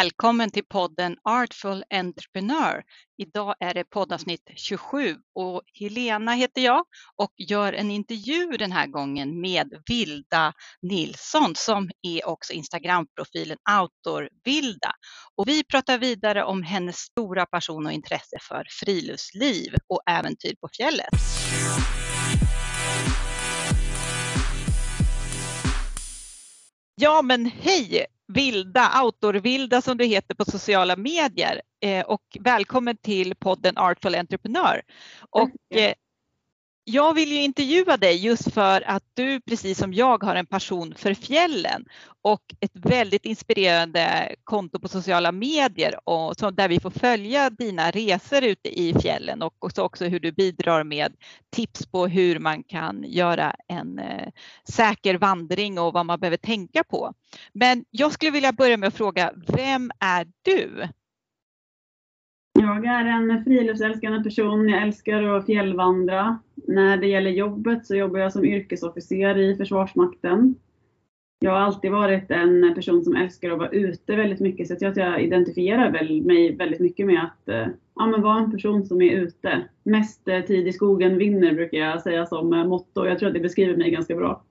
Välkommen till podden Artful Entrepreneur. Idag är det poddavsnitt 27 och Helena heter jag och gör en intervju den här gången med Vilda Nilsson som är också Instagramprofilen Outdoor-Vilda. Och vi pratar vidare om hennes stora passion och intresse för friluftsliv och äventyr på fjället. Ja men hej Vilda, outdoor-Vilda som du heter på sociala medier eh, och välkommen till podden Artful Entrepreneur. Och, eh, jag vill ju intervjua dig just för att du precis som jag har en passion för fjällen och ett väldigt inspirerande konto på sociala medier och så där vi får följa dina resor ute i fjällen och också, också hur du bidrar med tips på hur man kan göra en eh, säker vandring och vad man behöver tänka på. Men jag skulle vilja börja med att fråga, vem är du? Jag är en friluftsälskande person. Jag älskar att fjällvandra. När det gäller jobbet så jobbar jag som yrkesofficer i Försvarsmakten. Jag har alltid varit en person som älskar att vara ute väldigt mycket så jag jag identifierar mig väldigt mycket med att eh, ja, men vara en person som är ute. Mest eh, tid i skogen vinner brukar jag säga som eh, motto. Jag tror att det beskriver mig ganska bra.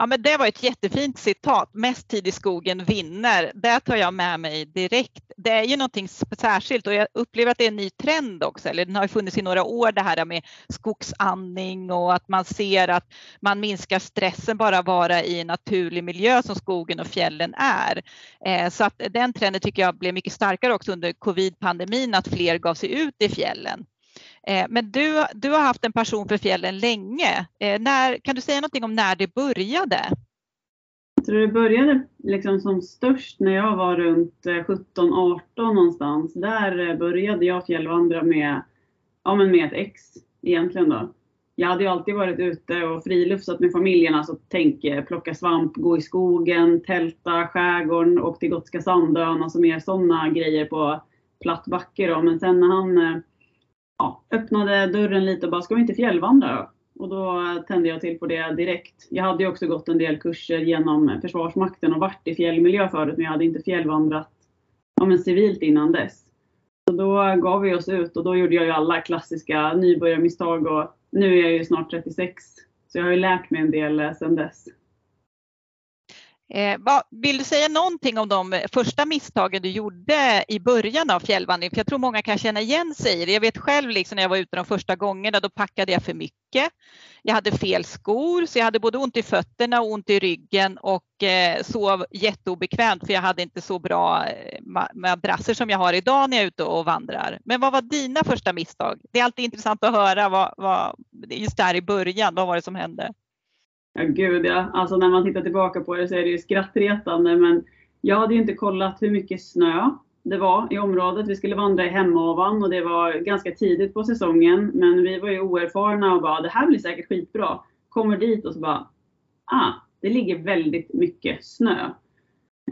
Ja, men det var ett jättefint citat. Mest tid i skogen vinner. Det tar jag med mig direkt. Det är ju någonting särskilt och jag upplever att det är en ny trend också. Eller den har funnits i några år det här med skogsandning och att man ser att man minskar stressen bara att vara i en naturlig miljö som skogen och fjällen är. Eh, så att den trenden tycker jag blev mycket starkare också under covid-pandemin att fler gav sig ut i fjällen. Eh, men du, du har haft en passion för fjällen länge. Eh, när, kan du säga någonting om när det började? Jag tror det började liksom som störst när jag var runt eh, 17-18 någonstans. Där började jag fjällvandra med, ja, men med ett ex egentligen då. Jag hade ju alltid varit ute och friluftsat med familjen, alltså tänk plocka svamp, gå i skogen, tälta, skärgården, åka till Gotska Sandön, alltså mer sådana grejer på platt backe då. Men sen när han ja, öppnade dörren lite och bara, ska vi inte fjällvandra då? Och då tände jag till på det direkt. Jag hade ju också gått en del kurser genom Försvarsmakten och varit i fjällmiljö förut, men jag hade inte fjällvandrat ja, men civilt innan dess. Så då gav vi oss ut och då gjorde jag ju alla klassiska nybörjarmisstag och nu är jag ju snart 36. Så jag har ju lärt mig en del eh, sedan dess. Eh, vill du säga någonting om de eh, första misstagen du gjorde i början av fjällvandringen? För jag tror många kan känna igen sig i det. Jag vet själv liksom när jag var ute de första gångerna, då packade jag för mycket. Jag hade fel skor, så jag hade både ont i fötterna och ont i ryggen och eh, sov jätteobekvämt för jag hade inte så bra eh, madrasser som jag har idag när jag är ute och vandrar. Men vad var dina första misstag? Det är alltid intressant att höra vad, vad just där i början, vad var det som hände? Ja gud ja, alltså när man tittar tillbaka på det så är det ju skrattretande men jag hade ju inte kollat hur mycket snö det var i området. Vi skulle vandra i Hemavan och det var ganska tidigt på säsongen men vi var ju oerfarna och bara det här blir säkert skitbra. Kommer dit och så bara ah, det ligger väldigt mycket snö.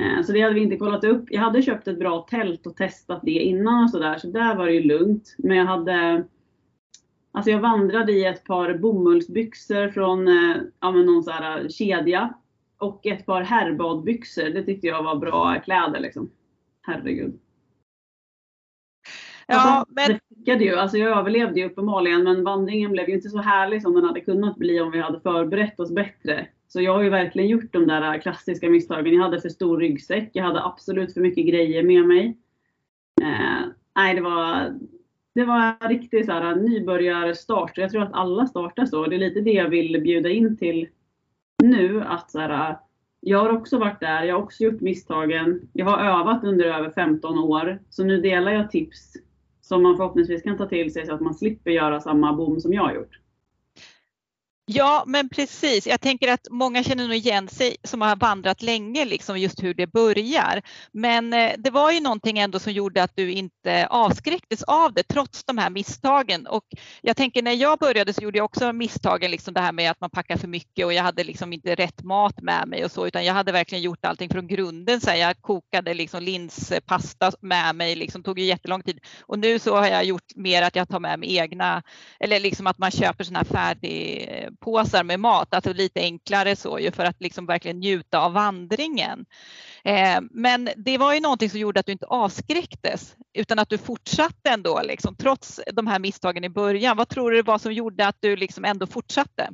Eh, så det hade vi inte kollat upp. Jag hade köpt ett bra tält och testat det innan och sådär så där var det ju lugnt. Men jag hade Alltså jag vandrade i ett par bomullsbyxor från eh, ja, någon så här eh, kedja. Och ett par herrbadbyxor. Det tyckte jag var bra kläder liksom. Herregud. Ja, alltså, men... Det ju. Alltså jag överlevde ju uppenbarligen men vandringen blev ju inte så härlig som den hade kunnat bli om vi hade förberett oss bättre. Så jag har ju verkligen gjort de där klassiska misstagen. Jag hade för stor ryggsäck. Jag hade absolut för mycket grejer med mig. Eh, nej, det var, det var en riktig så här, eh, nybörjarstart. Jag tror att alla startar så. Det är lite det jag vill bjuda in till nu. Att så här, eh, jag har också varit där, jag har också gjort misstagen. Jag har övat under över 15 år. Så nu delar jag tips som man förhoppningsvis kan ta till sig så att man slipper göra samma bom som jag har gjort. Ja, men precis. Jag tänker att många känner nog igen sig som har vandrat länge, liksom just hur det börjar. Men eh, det var ju någonting ändå som gjorde att du inte avskräcktes av det trots de här misstagen. Och jag tänker när jag började så gjorde jag också misstagen, liksom det här med att man packar för mycket och jag hade liksom inte rätt mat med mig och så, utan jag hade verkligen gjort allting från grunden. Så jag kokade liksom linspasta med mig, liksom tog ju jättelång tid. Och nu så har jag gjort mer att jag tar med mig egna, eller liksom att man köper sådana här färdig eh, påsar med mat, alltså lite enklare så ju för att liksom verkligen njuta av vandringen. Eh, men det var ju någonting som gjorde att du inte avskräcktes utan att du fortsatte ändå liksom, trots de här misstagen i början. Vad tror du det var som gjorde att du liksom ändå fortsatte?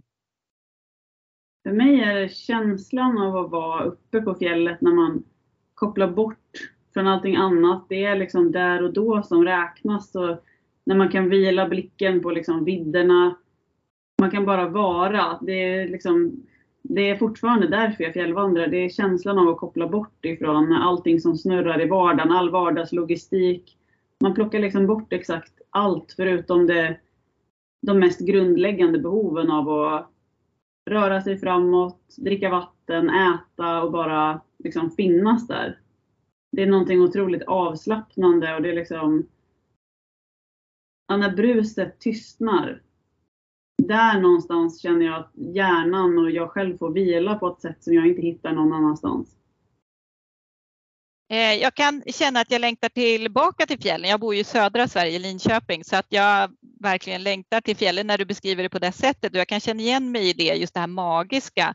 För mig är det känslan av att vara uppe på fjället när man kopplar bort från allting annat. Det är liksom där och då som räknas. Och när man kan vila blicken på liksom vidderna. Man kan bara vara. Det är, liksom, det är fortfarande därför jag fjällvandrar. Det är känslan av att koppla bort ifrån allting som snurrar i vardagen, all vardagslogistik. Man plockar liksom bort exakt allt förutom det, de mest grundläggande behoven av att röra sig framåt, dricka vatten, äta och bara liksom finnas där. Det är någonting otroligt avslappnande och det är liksom när bruset tystnar, där någonstans känner jag att hjärnan och jag själv får vila på ett sätt som jag inte hittar någon annanstans. Eh, jag kan känna att jag längtar tillbaka till fjällen. Jag bor ju i södra Sverige, Linköping, så att jag verkligen längtar till fjällen när du beskriver det på det sättet. Och jag kan känna igen mig i det, just det här magiska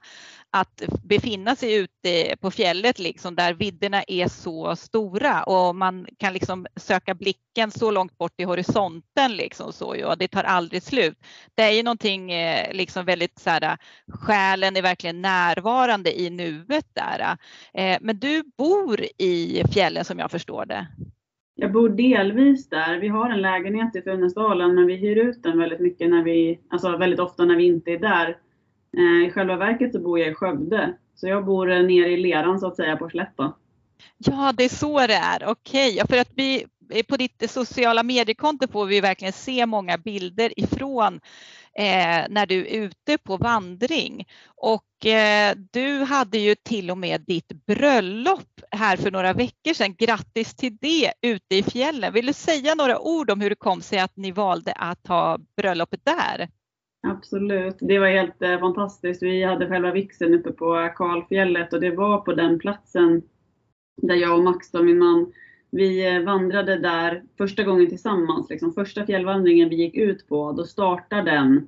att befinna sig ute på fjället liksom, där vidderna är så stora och man kan liksom söka blicken så långt bort i horisonten liksom så ja, det tar aldrig slut. Det är ju någonting eh, liksom väldigt så här, själen är verkligen närvarande i nuet där. Eh, men du bor i fjällen som jag förstår det. Jag bor delvis där. Vi har en lägenhet i Funäsdalen men vi hyr ut den väldigt mycket när vi, alltså väldigt ofta när vi inte är där. Eh, I själva verket så bor jag i Skövde. Så jag bor eh, nere i leran så att säga på Slätta. Ja, det är så det är. Okej, okay. för att vi Eh, på ditt sociala mediekonto får vi verkligen se många bilder ifrån eh, när du är ute på vandring. Och eh, du hade ju till och med ditt bröllop här för några veckor sedan. Grattis till det ute i fjällen. Vill du säga några ord om hur det kom sig att ni valde att ha bröllopet där? Absolut, det var helt eh, fantastiskt. Vi hade själva vixen uppe på Kalfjället och det var på den platsen där jag och Max, då, min man, vi eh, vandrade där första gången tillsammans. Liksom. Första fjällvandringen vi gick ut på, då startade den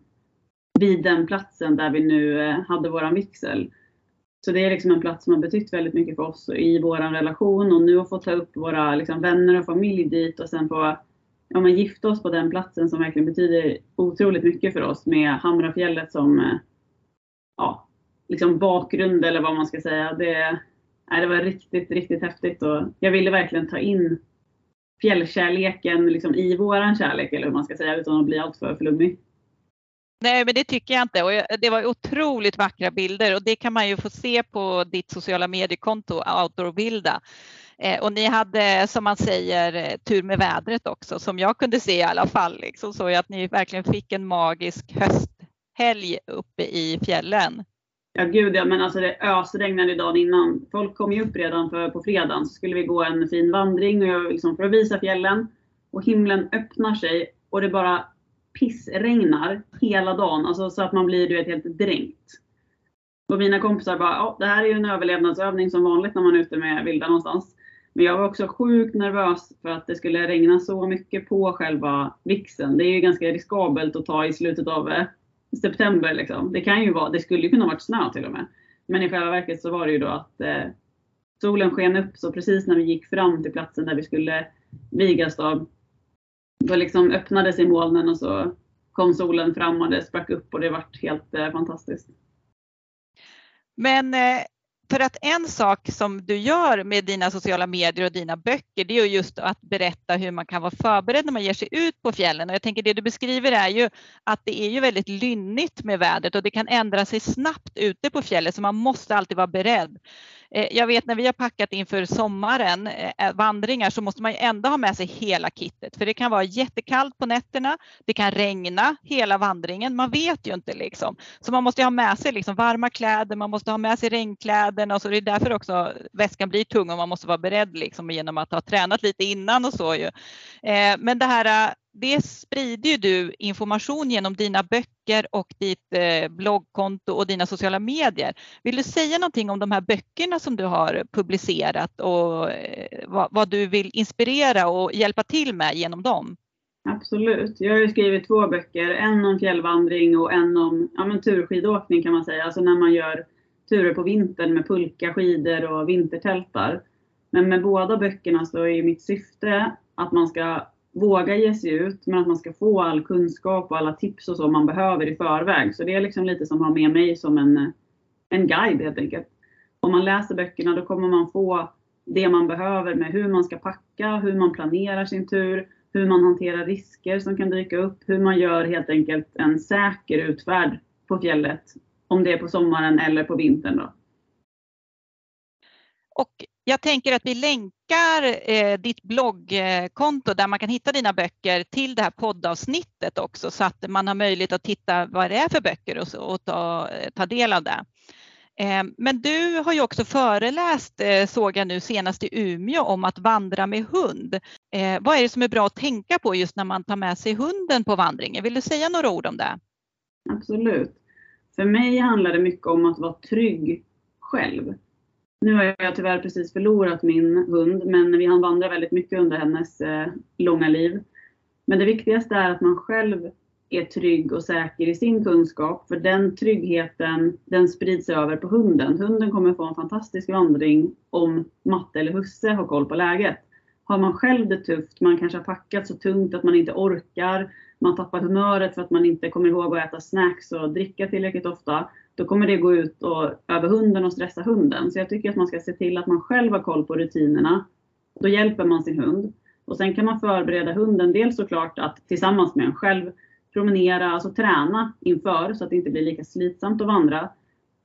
vid den platsen där vi nu eh, hade våran vigsel. Så det är liksom en plats som har betytt väldigt mycket för oss i vår relation och nu att få ta upp våra liksom, vänner och familj dit och sen få ja, men gifta oss på den platsen som verkligen betyder otroligt mycket för oss med Hamrafjället som eh, ja, liksom bakgrund eller vad man ska säga. Det, det var riktigt, riktigt häftigt och jag ville verkligen ta in fjällkärleken liksom i våran kärlek eller hur man ska säga utan att bli alltför flummig. Nej, men det tycker jag inte. Och det var otroligt vackra bilder och det kan man ju få se på ditt sociala mediekonto Outdoorbilda. Eh, och ni hade som man säger eh, tur med vädret också som jag kunde se i alla fall. Liksom, så att ni verkligen fick en magisk hösthelg uppe i fjällen. Ja gud ja, men alltså det ösregnade dagen innan. Folk kom ju upp redan för, på fredagen så skulle vi gå en fin vandring och jag, liksom, för att visa fjällen. Och himlen öppnar sig och det bara pissregnar hela dagen. Alltså så att man blir du vet, helt dränkt. Och mina kompisar bara, ja det här är ju en överlevnadsövning som vanligt när man är ute med vilda någonstans. Men jag var också sjukt nervös för att det skulle regna så mycket på själva vixen. Det är ju ganska riskabelt att ta i slutet av eh, september. Liksom. Det, kan ju vara, det skulle ju kunna varit snö till och med. Men i själva verket så var det ju då att eh, solen sken upp så precis när vi gick fram till platsen där vi skulle vigas då, då liksom öppnade sig molnen och så kom solen fram och det sprack upp och det vart helt eh, fantastiskt. Men eh, för att en sak som du gör med dina sociala medier och dina böcker, det är just att berätta hur man kan vara förberedd när man ger sig ut på fjällen. Och jag tänker det du beskriver är ju att det är ju väldigt lynnigt med vädret och det kan ändra sig snabbt ute på fjället så man måste alltid vara beredd. Eh, jag vet när vi har packat inför sommaren, eh, eh, vandringar, så måste man ju ändå ha med sig hela kittet. För det kan vara jättekallt på nätterna, det kan regna hela vandringen, man vet ju inte liksom. Så man måste ha med sig liksom varma kläder, man måste ha med sig regnkläderna och så det är därför också väskan blir tung och man måste vara beredd liksom genom att ha tränat lite innan och så ju. Men det här det sprider ju du information genom dina böcker och ditt eh, bloggkonto och dina sociala medier. Vill du säga någonting om de här böckerna som du har publicerat och eh, vad, vad, du vill inspirera och hjälpa till med genom dem? Absolut. Jag har ju skrivit två böcker, en om fjällvandring och en om ja, men turskidåkning kan man säga. Alltså när man gör turer på vintern med pulka, skidor och vintertältar. Men med båda böckerna så är mitt syfte att man ska våga ge sig ut, men att man ska få all kunskap och alla tips och så man behöver i förväg. Så det är liksom lite som att ha med mig som en, en guide helt enkelt. Om man läser böckerna då kommer man få det man behöver med hur man ska packa, hur man planerar sin tur, hur man hanterar risker som kan dyka upp, hur man gör helt enkelt en säker utfärd på fjället. Om det är på sommaren eller på vintern. Då. Och jag tänker att vi länkar eh, ditt bloggkonto där man kan hitta dina böcker till det här poddavsnittet också så att man har möjlighet att titta vad det är för böcker och, och ta, eh, ta del av det. Eh, men du har ju också föreläst, eh, såg jag nu senast i Umeå, om att vandra med hund. Eh, vad är det som är bra att tänka på just när man tar med sig hunden på vandringen? Vill du säga några ord om det? Absolut. För mig handlar det mycket om att vara trygg själv. Nu har jag tyvärr precis förlorat min hund, men vi hann vandra väldigt mycket under hennes eh, långa liv. Men det viktigaste är att man själv är trygg och säker i sin kunskap. För den tryggheten, den sprids över på hunden. Hunden kommer få en fantastisk vandring om matte eller husse har koll på läget. Har man själv det tufft, man kanske har packat så tungt att man inte orkar, man tappar humöret för att man inte kommer ihåg att äta snacks och dricka tillräckligt ofta, då kommer det gå ut och, över hunden och stressa hunden. Så jag tycker att man ska se till att man själv har koll på rutinerna. Då hjälper man sin hund. Och sen kan man förbereda hunden, dels såklart att tillsammans med en själv promenera, alltså träna inför så att det inte blir lika slitsamt att vandra.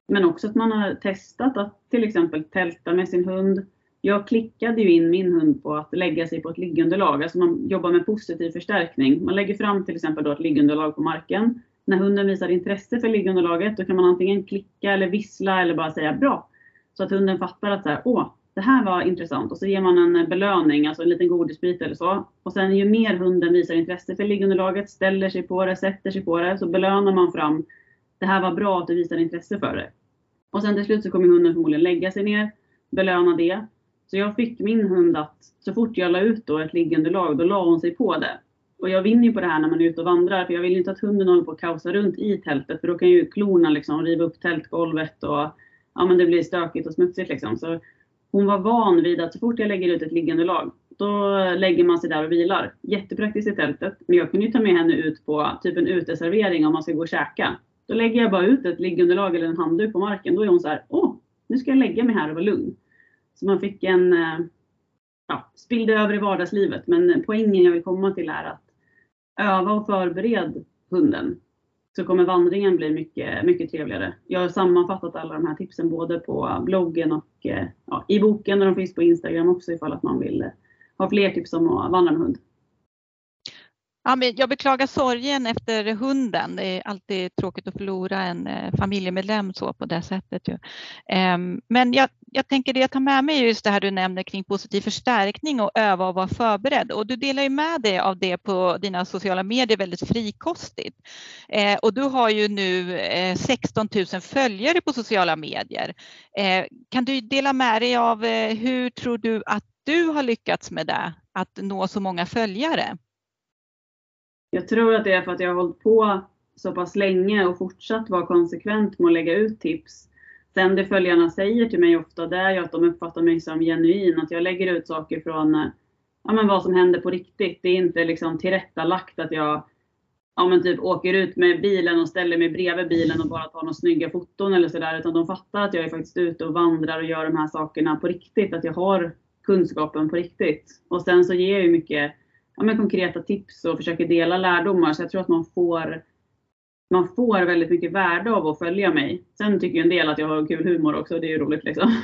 Men också att man har testat att till exempel tälta med sin hund. Jag klickade ju in min hund på att lägga sig på ett liggunderlag, alltså man jobbar med positiv förstärkning. Man lägger fram till exempel då ett liggunderlag på marken. När hunden visar intresse för liggunderlaget då kan man antingen klicka eller vissla eller bara säga bra. Så att hunden fattar att så här, åh, det här var intressant. Och så ger man en eh, belöning, alltså en liten godisbit eller så. Och sen ju mer hunden visar intresse för liggunderlaget, ställer sig på det, sätter sig på det, så belönar man fram. Det här var bra att du visade intresse för det. Och sen till slut så kommer hunden förmodligen lägga sig ner, belöna det. Så jag fick min hund att så fort jag la ut då ett liggunderlag, då la hon sig på det. Och jag vinner ju på det här när man är ute och vandrar, för jag vill inte att hunden håller på att kaosa runt i tältet, för då kan ju klorna liksom riva upp tältgolvet och ja, men det blir stökigt och smutsigt liksom. Så hon var van vid att så fort jag lägger ut ett liggande lag, då lägger man sig där och vilar. Jättepraktiskt i tältet. Men jag kunde ju ta med henne ut på typ en uteservering om man ska gå och käka. Då lägger jag bara ut ett liggunderlag eller en handduk på marken. Då är hon så här, åh, nu ska jag lägga mig här och vara lugn. Så man fick en, eh, ja, spillde över i vardagslivet. Men poängen jag vill komma till är att öva och förbered hunden så kommer vandringen bli mycket, mycket trevligare. Jag har sammanfattat alla de här tipsen både på bloggen och eh, ja, i boken och de finns på Instagram också ifall att man vill eh, ha fler tips om att vandra med hund. Ja, men jag beklagar sorgen efter hunden. Det är alltid tråkigt att förlora en eh, familjemedlem så på det sättet. Ju. Ehm, men jag, jag tänker det jag tar med mig är just det här du nämner kring positiv förstärkning och öva och vara förberedd. Och du delar ju med dig av det på dina sociala medier väldigt frikostigt. Eh, och du har ju nu eh, 16 000 följare på sociala medier. Eh, kan du dela med dig av eh, hur tror du att du har lyckats med det, att nå så många följare? Jag tror att det är för att jag har hållit på så pass länge och fortsatt vara konsekvent med att lägga ut tips. Sen det följarna säger till mig ofta det är ju att de uppfattar mig som genuin, att jag lägger ut saker från eh, ja, men vad som händer på riktigt. Det är inte liksom tillrättalagt att jag ja, men typ åker ut med bilen och ställer mig bredvid bilen och bara tar några snygga foton eller sådär. Utan de fattar att jag är faktiskt ute och vandrar och gör de här sakerna på riktigt. Att jag har kunskapen på riktigt. Och sen så ger jag ju mycket ja, men konkreta tips och försöker dela lärdomar. Så jag tror att man får, man får väldigt mycket värde av att följa mig. Sen tycker en del att jag har kul humor också, det är ju roligt liksom.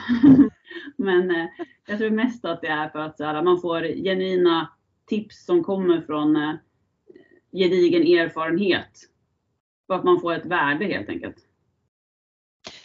men eh, jag tror mest att det är för att här, man får genuina tips som kommer från eh, gedigen erfarenhet. Och att man får ett värde helt enkelt.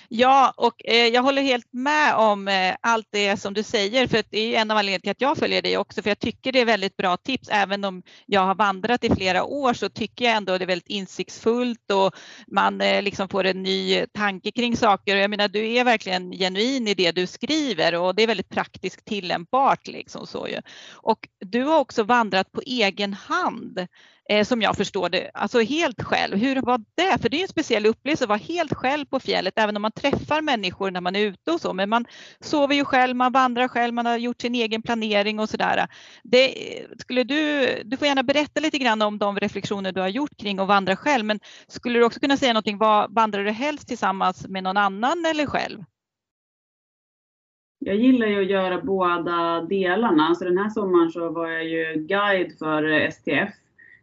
Ja, och eh, jag håller helt med om eh, allt det som du säger, för det är en av anledningarna till att jag följer dig också, för jag tycker det är väldigt bra tips. Även om jag har vandrat i flera år så tycker jag ändå det är väldigt insiktsfullt och man eh, liksom får en ny tanke kring saker. Och jag menar, du är verkligen genuin i det du skriver och det är väldigt praktiskt tillämpbart. Liksom så ju. Och du har också vandrat på egen hand Eh, som jag förstår det, alltså helt själv. Hur var det? För det är en speciell upplevelse att vara helt själv på fjället, även om man träffar människor när man är ute och så. Men man sover ju själv, man vandrar själv, man har gjort sin egen planering och sådär. Det, skulle du, du får gärna berätta lite grann om de reflektioner du har gjort kring att vandra själv, men skulle du också kunna säga någonting, vad, vandrar du helst tillsammans med någon annan eller själv? Jag gillar ju att göra båda delarna. Så den här sommaren så var jag ju guide för STF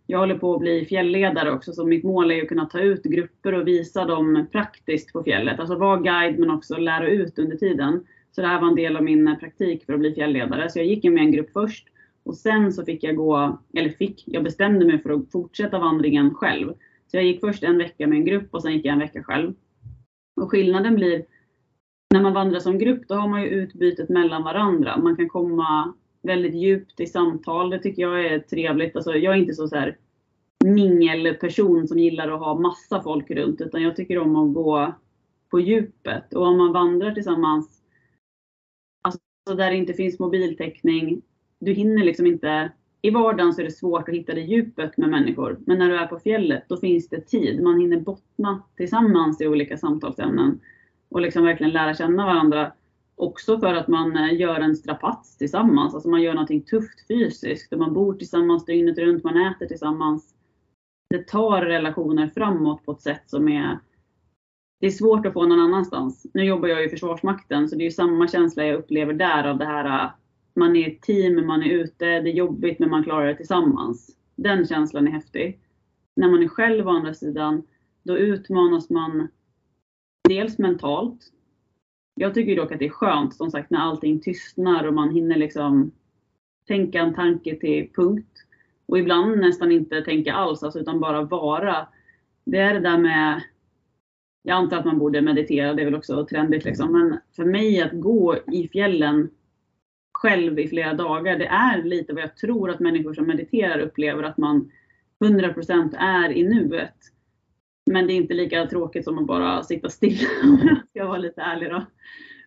jag håller på att bli fjällledare också, så mitt mål är att kunna ta ut grupper och visa dem praktiskt på fjället. Alltså vara guide men också lära ut under tiden. Så det här var en del av min eh, praktik för att bli fjällledare. Så jag gick med en grupp först och sen så fick jag gå, eller fick, jag bestämde mig för att fortsätta vandringen själv. Så jag gick först en vecka med en grupp och sen gick jag en vecka själv. Och skillnaden blir, när man vandrar som grupp, då har man ju utbytet mellan varandra. Man kan komma väldigt djupt i samtal. Det tycker jag är trevligt. Alltså, jag är inte så, så här mingelperson som gillar att ha massa folk runt, utan jag tycker om att gå på djupet. Och om man vandrar tillsammans, alltså där det inte finns mobiltäckning, du hinner liksom inte i vardagen så är det svårt att hitta det djupet med människor. Men när du är på fjället, då finns det tid. Man hinner bottna tillsammans i olika samtalsämnen och liksom verkligen lära känna varandra. Också för att man eh, gör en strapats tillsammans, alltså man gör någonting tufft fysiskt. Och man bor tillsammans dygnet runt, man äter tillsammans. Det tar relationer framåt på ett sätt som är det är svårt att få någon annanstans. Nu jobbar jag i Försvarsmakten så det är samma känsla jag upplever där av det här eh, man är ett team, man är ute, det är jobbigt men man klarar det tillsammans. Den känslan är häftig. När man är själv å andra sidan, då utmanas man dels mentalt, jag tycker dock att det är skönt som sagt när allting tystnar och man hinner liksom tänka en tanke till punkt. Och ibland nästan inte tänka alls, alltså, utan bara vara. Det är det där med, jag antar att man borde meditera, det är väl också trendigt liksom. Men för mig att gå i fjällen själv i flera dagar, det är lite vad jag tror att människor som mediterar upplever, att man 100% är i nuet. Men det är inte lika tråkigt som att bara sitta still om jag ska vara lite ärlig då.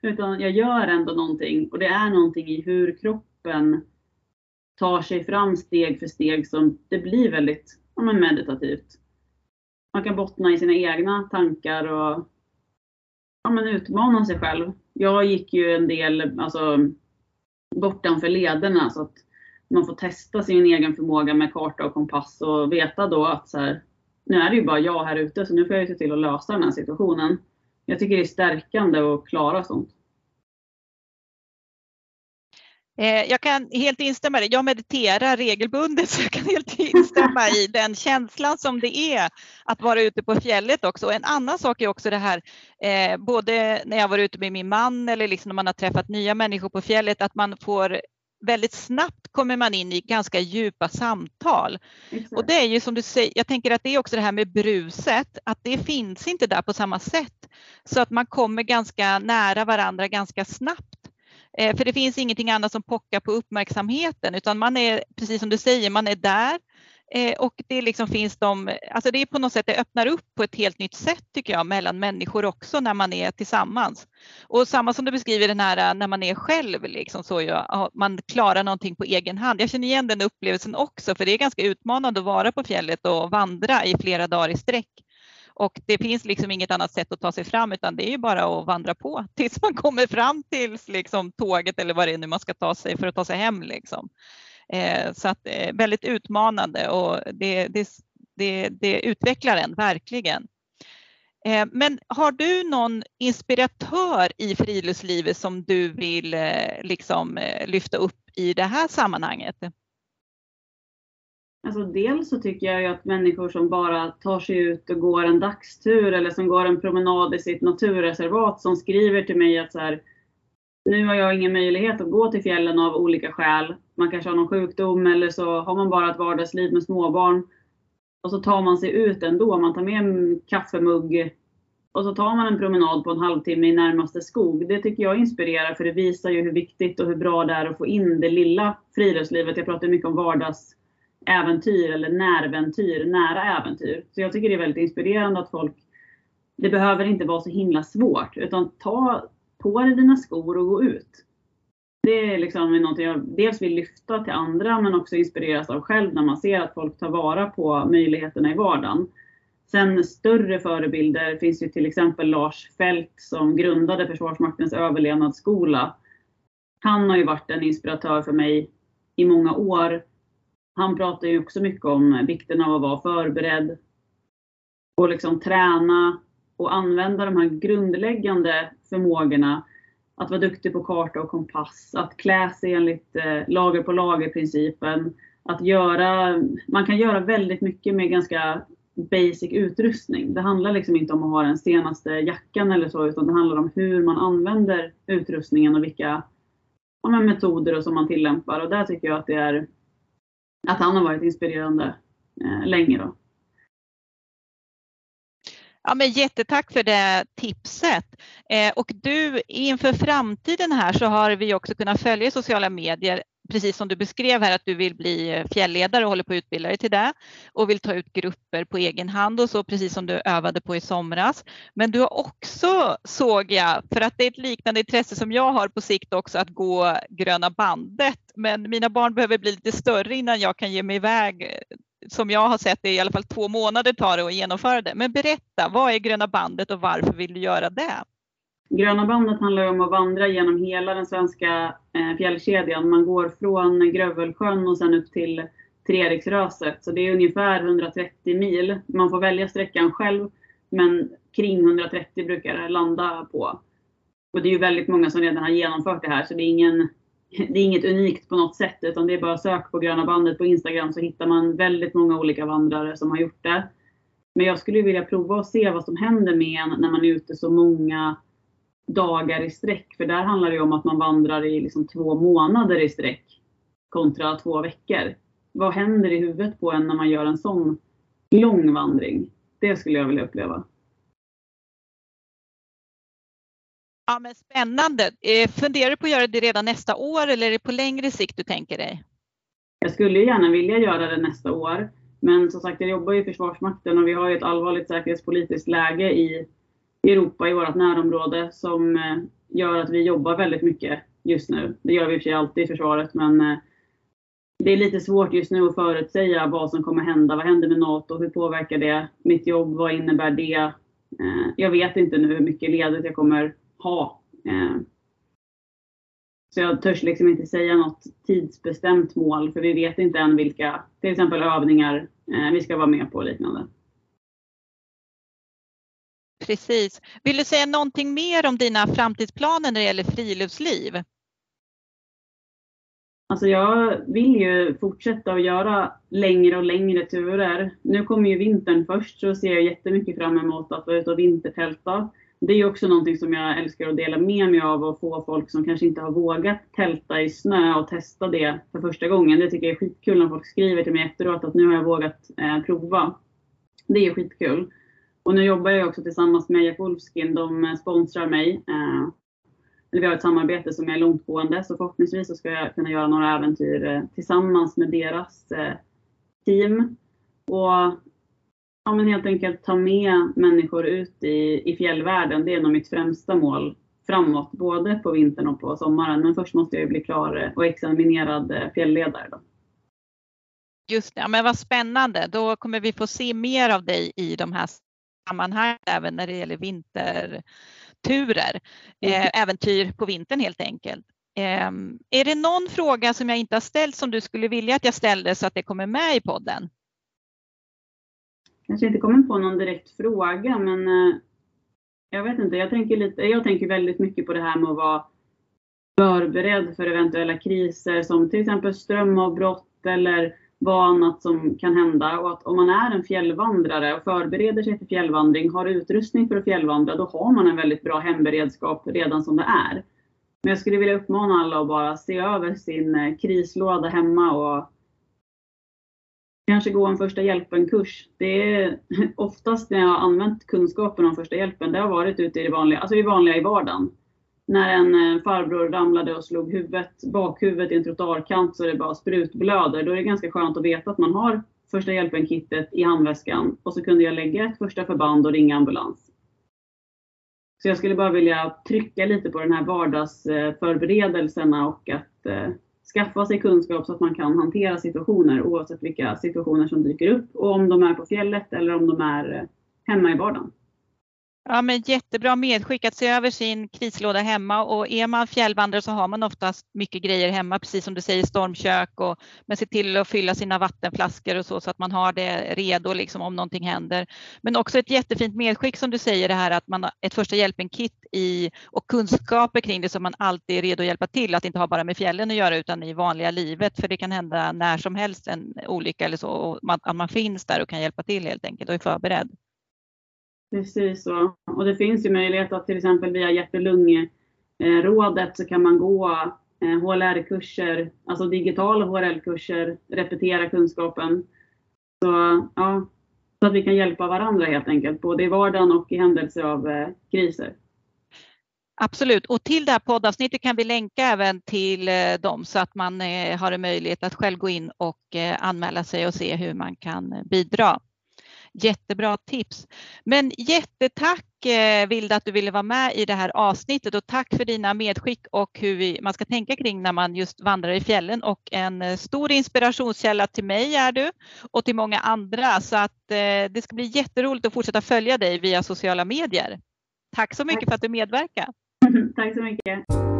Utan jag gör ändå någonting och det är någonting i hur kroppen tar sig fram steg för steg som det blir väldigt ja, meditativt. Man kan bottna i sina egna tankar och ja, men utmana sig själv. Jag gick ju en del alltså, bortanför lederna så att man får testa sin egen förmåga med karta och kompass och veta då att så här, nu är det ju bara jag här ute så nu får jag ju se till att lösa den här situationen. Jag tycker det är stärkande att klara sånt. Eh, jag kan helt instämma i det. Jag mediterar regelbundet så jag kan helt instämma i den känslan som det är att vara ute på fjället också. En annan sak är också det här, eh, både när jag var ute med min man eller liksom när man har träffat nya människor på fjället, att man får väldigt snabbt kommer man in i ganska djupa samtal. Exakt. Och det är ju som du säger, jag tänker att det är också det här med bruset, att det finns inte där på samma sätt. Så att man kommer ganska nära varandra ganska snabbt. Eh, för det finns ingenting annat som pockar på uppmärksamheten utan man är, precis som du säger, man är där Eh, Eh, och det liksom finns de, alltså det är på något sätt, det öppnar upp på ett helt nytt sätt tycker jag mellan människor också när man är tillsammans. Och samma som du beskriver den här när man är själv, liksom så ja, man klarar någonting på egen hand. Jag känner igen den upplevelsen också för det är ganska utmanande att vara på fjället och vandra i flera dagar i sträck. Och det finns liksom inget annat sätt att ta sig fram utan det är ju bara att vandra på tills man kommer fram till liksom tåget eller vad det är nu man ska ta sig för att ta sig hem. Liksom. Eh, så att eh, väldigt utmanande och det, det, det, det utvecklar en verkligen. Eh, men har du någon inspiratör i friluftslivet som du vill liksom lyfta upp i det här sammanhanget? Alltså dels så tycker jag ju att människor som bara tar sig ut och går en dagstur eller som går en promenad i sitt naturreservat som skriver till mig att så här, nu har jag ingen möjlighet att gå till fjällen av olika skäl. Man kanske har någon sjukdom eller så har man bara ett vardagsliv med småbarn. Och så tar man sig ut ändå. Man tar med en kaffemugg och så tar man en promenad på en halvtimme i närmaste skog. Det tycker jag inspirerar för det visar ju hur viktigt och hur bra det är att få in det lilla friluftslivet. Jag pratar mycket om vardagsäventyr eller närventyr, nära äventyr. Så jag tycker det är väldigt inspirerande att folk, det behöver inte vara så himla svårt utan ta på dig dina skor och gå ut. Det är liksom något jag dels vill lyfta till andra men också inspireras av själv när man ser att folk tar vara på möjligheterna i vardagen. Sen större förebilder finns ju till exempel Lars Fält som grundade Försvarsmaktens överlevnadsskola. Han har ju varit en inspiratör för mig i många år. Han pratar ju också mycket om vikten av att vara förberedd och liksom träna och använda de här grundläggande förmågorna. Att vara duktig på karta och kompass, att klä sig enligt eh, lager på lager principen. Att göra, man kan göra väldigt mycket med ganska basic utrustning. Det handlar liksom inte om att ha den senaste jackan eller så, utan det handlar om hur man använder utrustningen och vilka ja, metoder och som man tillämpar. Och där tycker jag att det är att han har varit inspirerande eh, länge. Då. Ja, men jättetack för det tipset. Eh, och du, inför framtiden här så har vi också kunnat följa sociala medier precis som du beskrev här att du vill bli fjällledare och håller på att utbilda dig till det och vill ta ut grupper på egen hand och så precis som du övade på i somras. Men du har också, såg jag, för att det är ett liknande intresse som jag har på sikt också att gå gröna bandet. Men mina barn behöver bli lite större innan jag kan ge mig iväg. Som jag har sett det i alla fall två månader tar det att genomföra det. Men berätta, vad är gröna bandet och varför vill du göra det? Gröna bandet handlar om att vandra genom hela den svenska eh, fjällkedjan. Man går från Grövelsjön och sen upp till Treriksröset. Så det är ungefär 130 mil. Man får välja sträckan själv, men kring 130 brukar det landa på. Och det är ju väldigt många som redan har genomfört det här, så det är, ingen, det är inget unikt på något sätt, utan det är bara sök på Gröna bandet på Instagram så hittar man väldigt många olika vandrare som har gjort det. Men jag skulle vilja prova och se vad som händer med en när man är ute så många dagar i sträck. För där handlar det om att man vandrar i liksom två månader i sträck kontra två veckor. Vad händer i huvudet på en när man gör en sån lång vandring? Det skulle jag vilja uppleva. Ja, men spännande. Eh, funderar du på att göra det redan nästa år eller är det på längre sikt du tänker dig? Jag skulle gärna vilja göra det nästa år. Men som sagt, jag jobbar i Försvarsmakten och vi har ju ett allvarligt säkerhetspolitiskt läge i Europa i vårt närområde som eh, gör att vi jobbar väldigt mycket just nu. Det gör vi i och för sig alltid i försvaret men eh, det är lite svårt just nu att förutsäga vad som kommer hända. Vad händer med NATO? Hur påverkar det mitt jobb? Vad innebär det? Jag vet inte nu hur mycket ledigt jag kommer ha. Så jag törs liksom inte säga något tidsbestämt mål för vi vet inte än vilka, till exempel övningar vi ska vara med på och liknande. Precis. Vill du säga någonting mer om dina framtidsplaner när det gäller friluftsliv? Alltså jag vill ju fortsätta att göra längre och längre turer. Nu kommer ju vintern först så ser jag jättemycket fram emot att vara ute och vintertälta. Det är också någonting som jag älskar att dela med mig av och få folk som kanske inte har vågat tälta i snö och testa det för första gången. Det tycker jag är skitkul när folk skriver till mig efteråt att nu har jag vågat eh, prova. Det är skitkul. Och nu jobbar jag också tillsammans med Jack Wolfskin. De eh, sponsrar mig. Eh, vi har ett samarbete som är långtgående så förhoppningsvis så ska jag kunna göra några äventyr eh, tillsammans med deras eh, team. Och ja, men helt enkelt ta med människor ut i, i fjällvärlden. Det är nog mitt främsta mål framåt, både på vintern och på sommaren. Men först måste jag bli klar och examinerad fjällledare. Då. Just det, men vad spännande. Då kommer vi få se mer av dig i de här sammanhang även när det gäller vinterturer. Eh, äventyr på vintern helt enkelt. Eh, är det någon fråga som jag inte har ställt som du skulle vilja att jag ställde så att det kommer med i podden? Kanske inte kommer på någon direkt fråga men eh, jag vet inte, jag tänker, lite, jag tänker väldigt mycket på det här med att vara förberedd för eventuella kriser som till exempel strömavbrott eller vad annat som kan hända och att om man är en fjällvandrare och förbereder sig för fjällvandring, har utrustning för att fjällvandra, då har man en väldigt bra hemberedskap redan som det är. Men jag skulle vilja uppmana alla att bara se över sin eh, krislåda hemma och Kanske gå en första hjälpen-kurs. Det är oftast när jag har använt kunskapen om första hjälpen, det har varit ute i det vanliga, alltså i vanliga i vardagen. När en eh, farbror ramlade och slog huvudet, bakhuvudet i en trottoarkant så det bara sprutblöder, då är det ganska skönt att veta att man har första hjälpen-kittet i handväskan och så kunde jag lägga ett första förband och ringa ambulans. Så jag skulle bara vilja trycka lite på den här vardagsförberedelserna och att eh, skaffa sig kunskap så att man kan hantera situationer oavsett vilka situationer som dyker upp och om de är på fjället eller om de är eh, hemma i vardagen. Ja, men jättebra medskick att se över sin krislåda hemma och är man fjällvandrare så har man oftast mycket grejer hemma, precis som du säger stormkök och men se till att fylla sina vattenflaskor och så så att man har det redo liksom om någonting händer. Men också ett jättefint medskick som du säger det här att man har ett första hjälpen-kit i och kunskaper kring det så man alltid är redo att hjälpa till, att inte ha bara med fjällen att göra utan i vanliga livet för det kan hända när som helst en olycka eller så och att man finns där och kan hjälpa till helt enkelt och är förberedd. Precis så. Och det finns ju möjlighet att till exempel via hjärt-lungrådet så kan man gå eh, HLR-kurser, alltså digitala HLR-kurser, repetera kunskapen. Så, ja, så att vi kan hjälpa varandra helt enkelt, både i vardagen och i händelse av eh, kriser. Absolut, och till det här poddavsnittet kan vi länka även till eh, dem så att man eh, har en möjlighet att själv gå in och eh, anmäla sig och se hur man kan eh, bidra. Jättebra tips. Men jättetack eh, Vilda att du ville vara med i det här avsnittet och tack för dina medskick och hur vi, man ska tänka kring när man just vandrar i fjällen och en eh, stor inspirationskälla till mig är du och till många andra så att eh, det ska bli jätteroligt att fortsätta följa dig via sociala medier. Tack så mycket för att du medverkar. Tack så mycket.